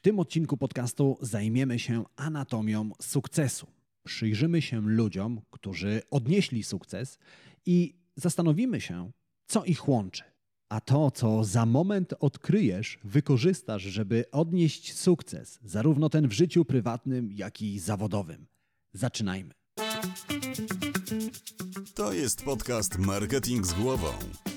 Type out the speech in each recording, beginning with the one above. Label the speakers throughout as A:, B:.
A: W tym odcinku podcastu zajmiemy się anatomią sukcesu. Przyjrzymy się ludziom, którzy odnieśli sukces i zastanowimy się, co ich łączy. A to, co za moment odkryjesz, wykorzystasz, żeby odnieść sukces, zarówno ten w życiu prywatnym, jak i zawodowym. Zaczynajmy.
B: To jest podcast Marketing z głową.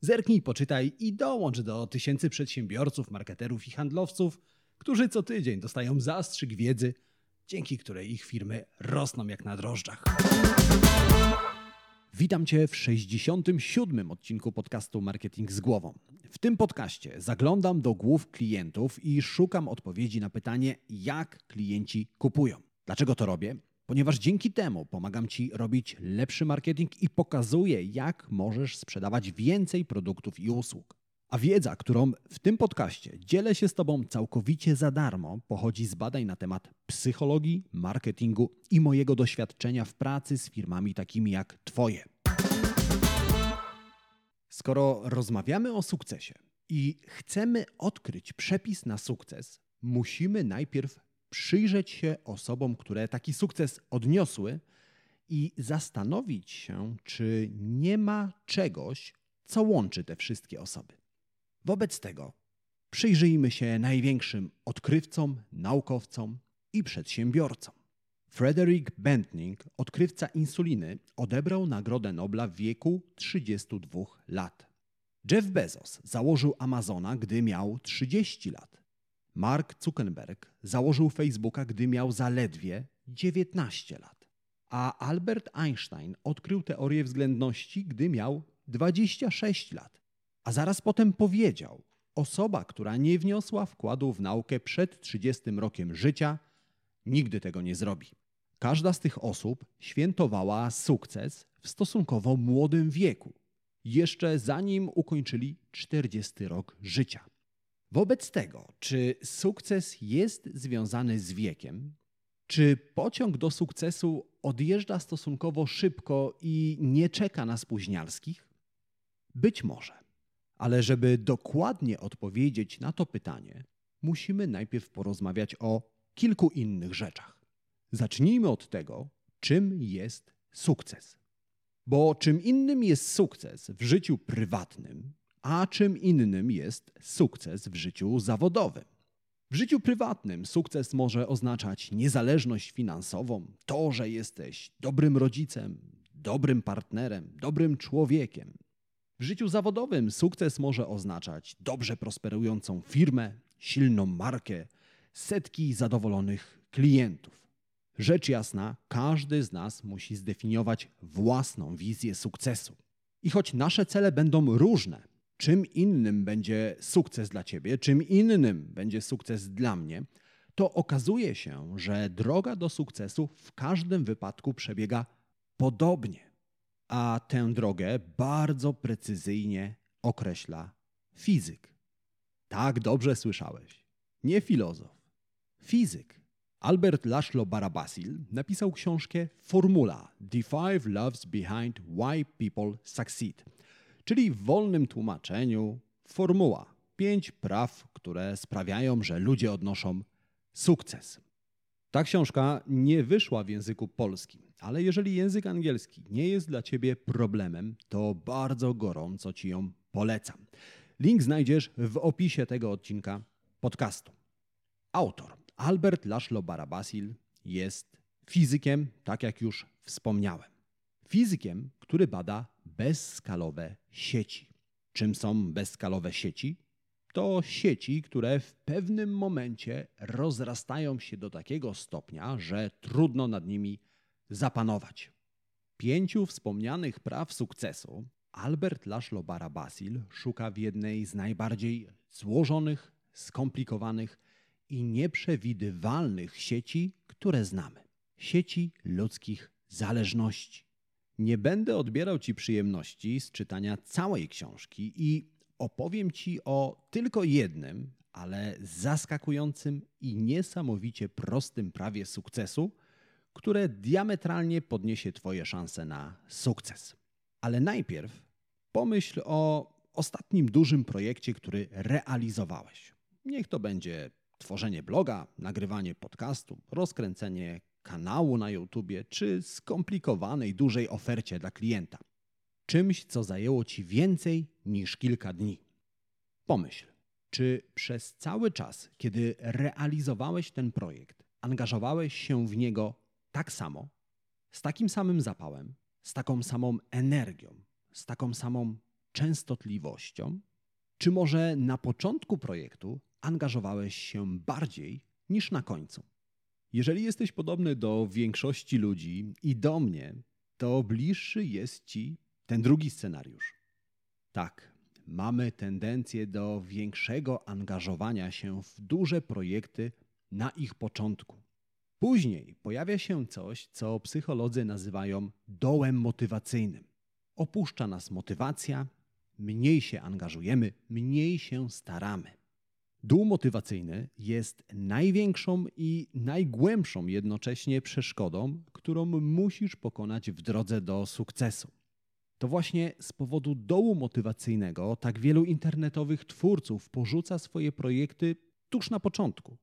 A: Zerknij, poczytaj i dołącz do tysięcy przedsiębiorców, marketerów i handlowców, którzy co tydzień dostają zastrzyk wiedzy, dzięki której ich firmy rosną jak na drożdżach. Witam Cię w 67. odcinku podcastu Marketing z Głową. W tym podcaście zaglądam do głów klientów i szukam odpowiedzi na pytanie, jak klienci kupują. Dlaczego to robię? Ponieważ dzięki temu pomagam Ci robić lepszy marketing i pokazuję, jak możesz sprzedawać więcej produktów i usług. A wiedza, którą w tym podcaście dzielę się z Tobą całkowicie za darmo, pochodzi z badań na temat psychologii, marketingu i mojego doświadczenia w pracy z firmami takimi jak Twoje. Skoro rozmawiamy o sukcesie i chcemy odkryć przepis na sukces, musimy najpierw przyjrzeć się osobom, które taki sukces odniosły i zastanowić się, czy nie ma czegoś, co łączy te wszystkie osoby. Wobec tego przyjrzyjmy się największym odkrywcom, naukowcom i przedsiębiorcom. Frederick Bentning, odkrywca insuliny, odebrał Nagrodę Nobla w wieku 32 lat. Jeff Bezos założył Amazona, gdy miał 30 lat. Mark Zuckerberg założył Facebooka, gdy miał zaledwie 19 lat. A Albert Einstein odkrył teorię względności, gdy miał 26 lat. A zaraz potem powiedział: Osoba, która nie wniosła wkładu w naukę przed 30 rokiem życia, nigdy tego nie zrobi. Każda z tych osób świętowała sukces w stosunkowo młodym wieku, jeszcze zanim ukończyli 40 rok życia. Wobec tego, czy sukces jest związany z wiekiem? Czy pociąg do sukcesu odjeżdża stosunkowo szybko i nie czeka na spóźnialskich? Być może. Ale żeby dokładnie odpowiedzieć na to pytanie, musimy najpierw porozmawiać o kilku innych rzeczach. Zacznijmy od tego, czym jest sukces. Bo czym innym jest sukces w życiu prywatnym, a czym innym jest sukces w życiu zawodowym. W życiu prywatnym sukces może oznaczać niezależność finansową, to, że jesteś dobrym rodzicem, dobrym partnerem, dobrym człowiekiem. W życiu zawodowym sukces może oznaczać dobrze prosperującą firmę, silną markę, setki zadowolonych klientów. Rzecz jasna, każdy z nas musi zdefiniować własną wizję sukcesu. I choć nasze cele będą różne, czym innym będzie sukces dla ciebie, czym innym będzie sukces dla mnie, to okazuje się, że droga do sukcesu w każdym wypadku przebiega podobnie. A tę drogę bardzo precyzyjnie określa fizyk. Tak dobrze słyszałeś. Nie filozof. Fizyk. Albert Laszlo Barabasil napisał książkę Formula The Five Loves Behind Why People Succeed – czyli w wolnym tłumaczeniu formuła. Pięć praw, które sprawiają, że ludzie odnoszą sukces. Ta książka nie wyszła w języku polskim, ale jeżeli język angielski nie jest dla Ciebie problemem, to bardzo gorąco Ci ją polecam. Link znajdziesz w opisie tego odcinka podcastu. Autor Albert Laszlo Barabasil jest fizykiem, tak jak już wspomniałem. Fizykiem, który bada bezskalowe sieci. Czym są bezskalowe sieci? To sieci, które w pewnym momencie rozrastają się do takiego stopnia, że trudno nad nimi zapanować. Pięciu wspomnianych praw sukcesu Albert Laszlo Barabasil szuka w jednej z najbardziej złożonych, skomplikowanych i nieprzewidywalnych sieci, które znamy sieci ludzkich zależności. Nie będę odbierał Ci przyjemności z czytania całej książki i opowiem Ci o tylko jednym, ale zaskakującym i niesamowicie prostym prawie sukcesu, które diametralnie podniesie Twoje szanse na sukces. Ale najpierw pomyśl o ostatnim dużym projekcie, który realizowałeś. Niech to będzie tworzenie bloga, nagrywanie podcastu, rozkręcenie kanału na YouTubie czy skomplikowanej dużej ofercie dla klienta. Czymś, co zajęło Ci więcej niż kilka dni. Pomyśl, czy przez cały czas, kiedy realizowałeś ten projekt, angażowałeś się w niego tak samo, z takim samym zapałem, z taką samą energią, z taką samą częstotliwością? Czy może na początku projektu angażowałeś się bardziej niż na końcu? Jeżeli jesteś podobny do większości ludzi i do mnie, to bliższy jest ci ten drugi scenariusz. Tak, mamy tendencję do większego angażowania się w duże projekty na ich początku. Później pojawia się coś, co psycholodzy nazywają dołem motywacyjnym. Opuszcza nas motywacja, mniej się angażujemy, mniej się staramy. Dół motywacyjny jest największą i najgłębszą jednocześnie przeszkodą, którą musisz pokonać w drodze do sukcesu. To właśnie z powodu dołu motywacyjnego tak wielu internetowych twórców porzuca swoje projekty tuż na początku.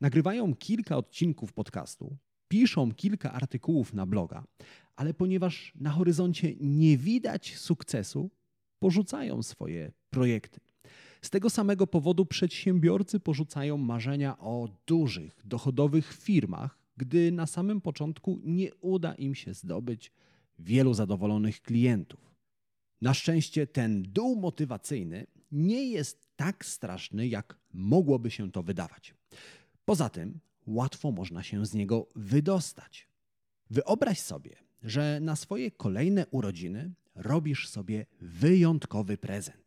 A: Nagrywają kilka odcinków podcastu, piszą kilka artykułów na bloga, ale ponieważ na horyzoncie nie widać sukcesu, porzucają swoje projekty. Z tego samego powodu przedsiębiorcy porzucają marzenia o dużych, dochodowych firmach, gdy na samym początku nie uda im się zdobyć wielu zadowolonych klientów. Na szczęście ten dół motywacyjny nie jest tak straszny, jak mogłoby się to wydawać. Poza tym łatwo można się z niego wydostać. Wyobraź sobie, że na swoje kolejne urodziny robisz sobie wyjątkowy prezent.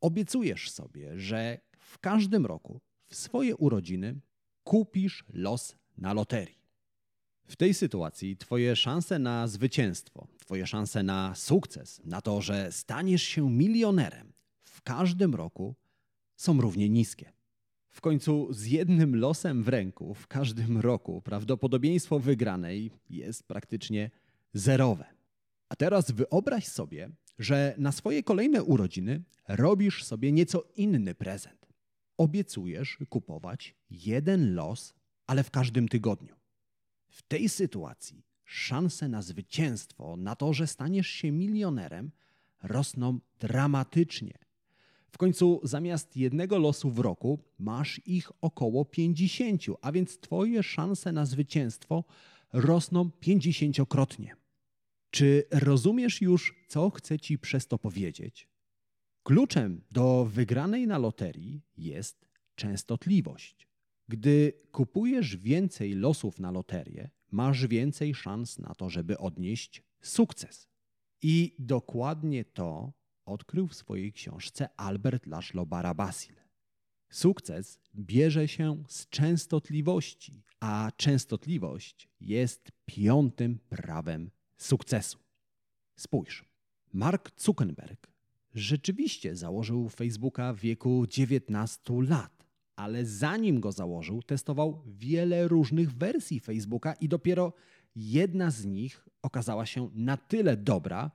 A: Obiecujesz sobie, że w każdym roku w swoje urodziny kupisz los na loterii. W tej sytuacji Twoje szanse na zwycięstwo, Twoje szanse na sukces, na to, że staniesz się milionerem w każdym roku są równie niskie. W końcu z jednym losem w ręku w każdym roku prawdopodobieństwo wygranej jest praktycznie zerowe. A teraz wyobraź sobie, że na swoje kolejne urodziny robisz sobie nieco inny prezent. Obiecujesz kupować jeden los, ale w każdym tygodniu. W tej sytuacji szanse na zwycięstwo, na to, że staniesz się milionerem, rosną dramatycznie. W końcu zamiast jednego losu w roku masz ich około 50, a więc Twoje szanse na zwycięstwo rosną pięćdziesięciokrotnie. Czy rozumiesz już, co chcę Ci przez to powiedzieć? Kluczem do wygranej na loterii jest częstotliwość. Gdy kupujesz więcej losów na loterię, masz więcej szans na to, żeby odnieść sukces. I dokładnie to odkrył w swojej książce Albert Laszlo Barabasil. Sukces bierze się z częstotliwości, a częstotliwość jest piątym prawem sukcesu. Spójrz, Mark Zuckerberg rzeczywiście założył Facebooka w wieku 19 lat, ale zanim go założył, testował wiele różnych wersji Facebooka i dopiero jedna z nich okazała się na tyle dobra,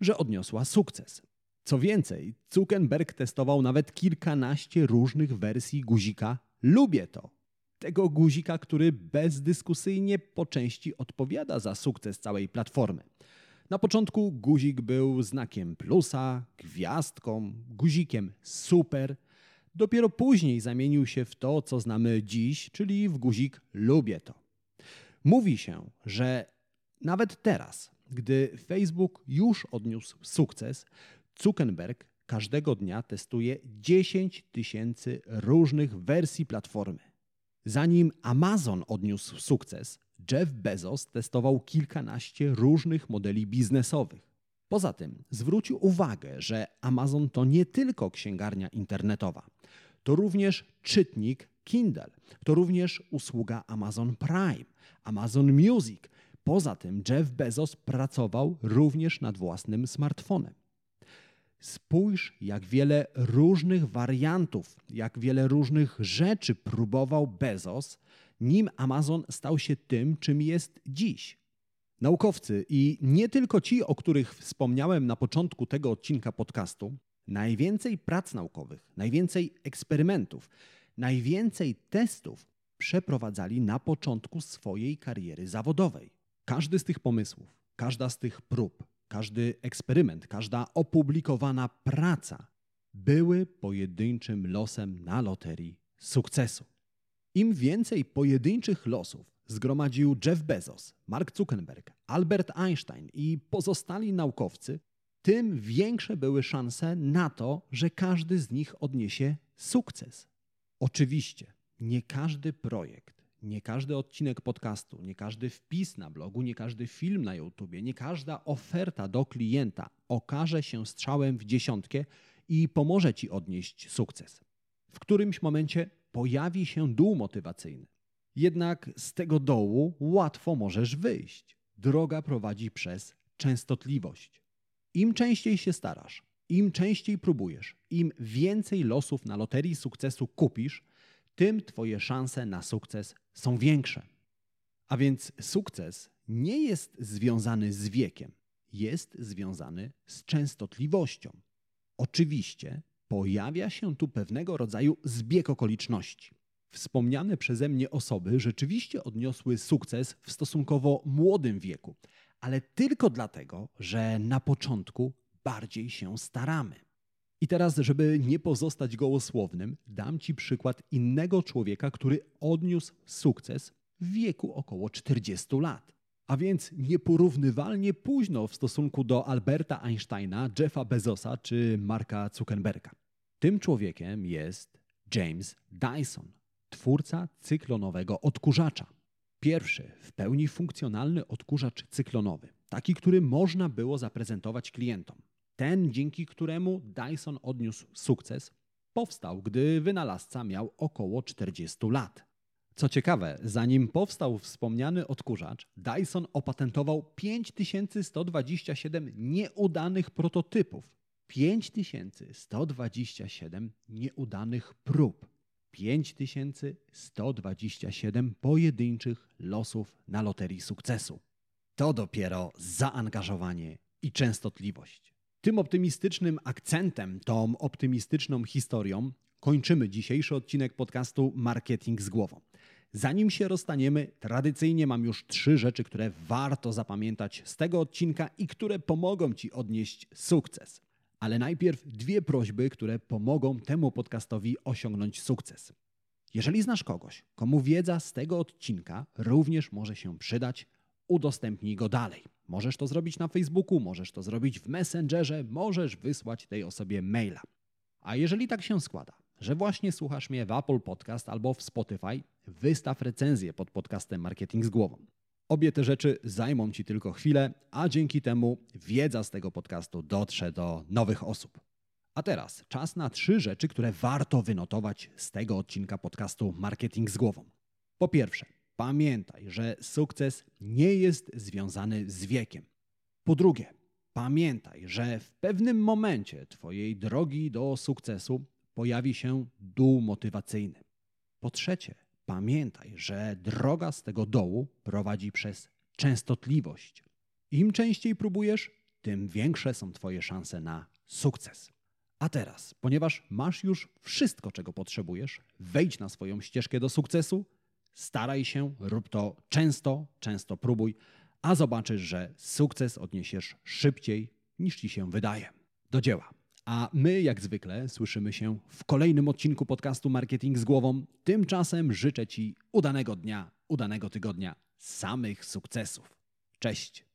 A: że odniosła sukces. Co więcej, Zuckerberg testował nawet kilkanaście różnych wersji guzika Lubię to. Tego guzika, który bezdyskusyjnie po części odpowiada za sukces całej platformy. Na początku guzik był znakiem plusa, gwiazdką, guzikiem super. Dopiero później zamienił się w to, co znamy dziś, czyli w guzik lubię to. Mówi się, że nawet teraz, gdy Facebook już odniósł sukces, Zuckerberg każdego dnia testuje 10 tysięcy różnych wersji platformy. Zanim Amazon odniósł sukces, Jeff Bezos testował kilkanaście różnych modeli biznesowych. Poza tym zwrócił uwagę, że Amazon to nie tylko księgarnia internetowa, to również czytnik Kindle, to również usługa Amazon Prime, Amazon Music. Poza tym Jeff Bezos pracował również nad własnym smartfonem. Spójrz, jak wiele różnych wariantów, jak wiele różnych rzeczy próbował Bezos, nim Amazon stał się tym, czym jest dziś. Naukowcy i nie tylko ci, o których wspomniałem na początku tego odcinka podcastu, najwięcej prac naukowych, najwięcej eksperymentów, najwięcej testów przeprowadzali na początku swojej kariery zawodowej. Każdy z tych pomysłów, każda z tych prób, każdy eksperyment, każda opublikowana praca były pojedynczym losem na loterii sukcesu. Im więcej pojedynczych losów zgromadził Jeff Bezos, Mark Zuckerberg, Albert Einstein i pozostali naukowcy, tym większe były szanse na to, że każdy z nich odniesie sukces. Oczywiście, nie każdy projekt, nie każdy odcinek podcastu, nie każdy wpis na blogu, nie każdy film na YouTubie, nie każda oferta do klienta okaże się strzałem w dziesiątkę i pomoże ci odnieść sukces. W którymś momencie pojawi się dół motywacyjny. Jednak z tego dołu łatwo możesz wyjść. Droga prowadzi przez częstotliwość. Im częściej się starasz, im częściej próbujesz, im więcej losów na loterii sukcesu kupisz, tym Twoje szanse na sukces są większe. A więc sukces nie jest związany z wiekiem, jest związany z częstotliwością. Oczywiście pojawia się tu pewnego rodzaju zbieg okoliczności. Wspomniane przeze mnie osoby rzeczywiście odniosły sukces w stosunkowo młodym wieku, ale tylko dlatego, że na początku bardziej się staramy. I teraz, żeby nie pozostać gołosłownym, dam Ci przykład innego człowieka, który odniósł sukces w wieku około 40 lat. A więc nieporównywalnie późno w stosunku do Alberta Einsteina, Jeffa Bezosa czy Marka Zuckerberga. Tym człowiekiem jest James Dyson, twórca cyklonowego odkurzacza. Pierwszy w pełni funkcjonalny odkurzacz cyklonowy, taki, który można było zaprezentować klientom. Ten, dzięki któremu Dyson odniósł sukces, powstał, gdy wynalazca miał około 40 lat. Co ciekawe, zanim powstał wspomniany odkurzacz, Dyson opatentował 5127 nieudanych prototypów. 5127 nieudanych prób. 5127 pojedynczych losów na loterii sukcesu. To dopiero zaangażowanie i częstotliwość. Tym optymistycznym akcentem, tą optymistyczną historią kończymy dzisiejszy odcinek podcastu Marketing z głową. Zanim się rozstaniemy, tradycyjnie mam już trzy rzeczy, które warto zapamiętać z tego odcinka i które pomogą Ci odnieść sukces. Ale najpierw dwie prośby, które pomogą temu podcastowi osiągnąć sukces. Jeżeli znasz kogoś, komu wiedza z tego odcinka również może się przydać, udostępnij go dalej. Możesz to zrobić na Facebooku, możesz to zrobić w Messengerze, możesz wysłać tej osobie maila. A jeżeli tak się składa, że właśnie słuchasz mnie w Apple Podcast albo w Spotify, wystaw recenzję pod podcastem Marketing z głową. Obie te rzeczy zajmą Ci tylko chwilę, a dzięki temu wiedza z tego podcastu dotrze do nowych osób. A teraz czas na trzy rzeczy, które warto wynotować z tego odcinka podcastu Marketing z głową. Po pierwsze, pamiętaj, że sukces nie jest związany z wiekiem. Po drugie, pamiętaj, że w pewnym momencie Twojej drogi do sukcesu pojawi się dół motywacyjny. Po trzecie, pamiętaj, że droga z tego dołu prowadzi przez częstotliwość. Im częściej próbujesz, tym większe są Twoje szanse na sukces. A teraz, ponieważ masz już wszystko, czego potrzebujesz, wejdź na swoją ścieżkę do sukcesu, staraj się, rób to często, często próbuj, a zobaczysz, że sukces odniesiesz szybciej niż ci się wydaje. Do dzieła. A my, jak zwykle, słyszymy się w kolejnym odcinku podcastu Marketing z głową. Tymczasem życzę Ci udanego dnia, udanego tygodnia, samych sukcesów. Cześć!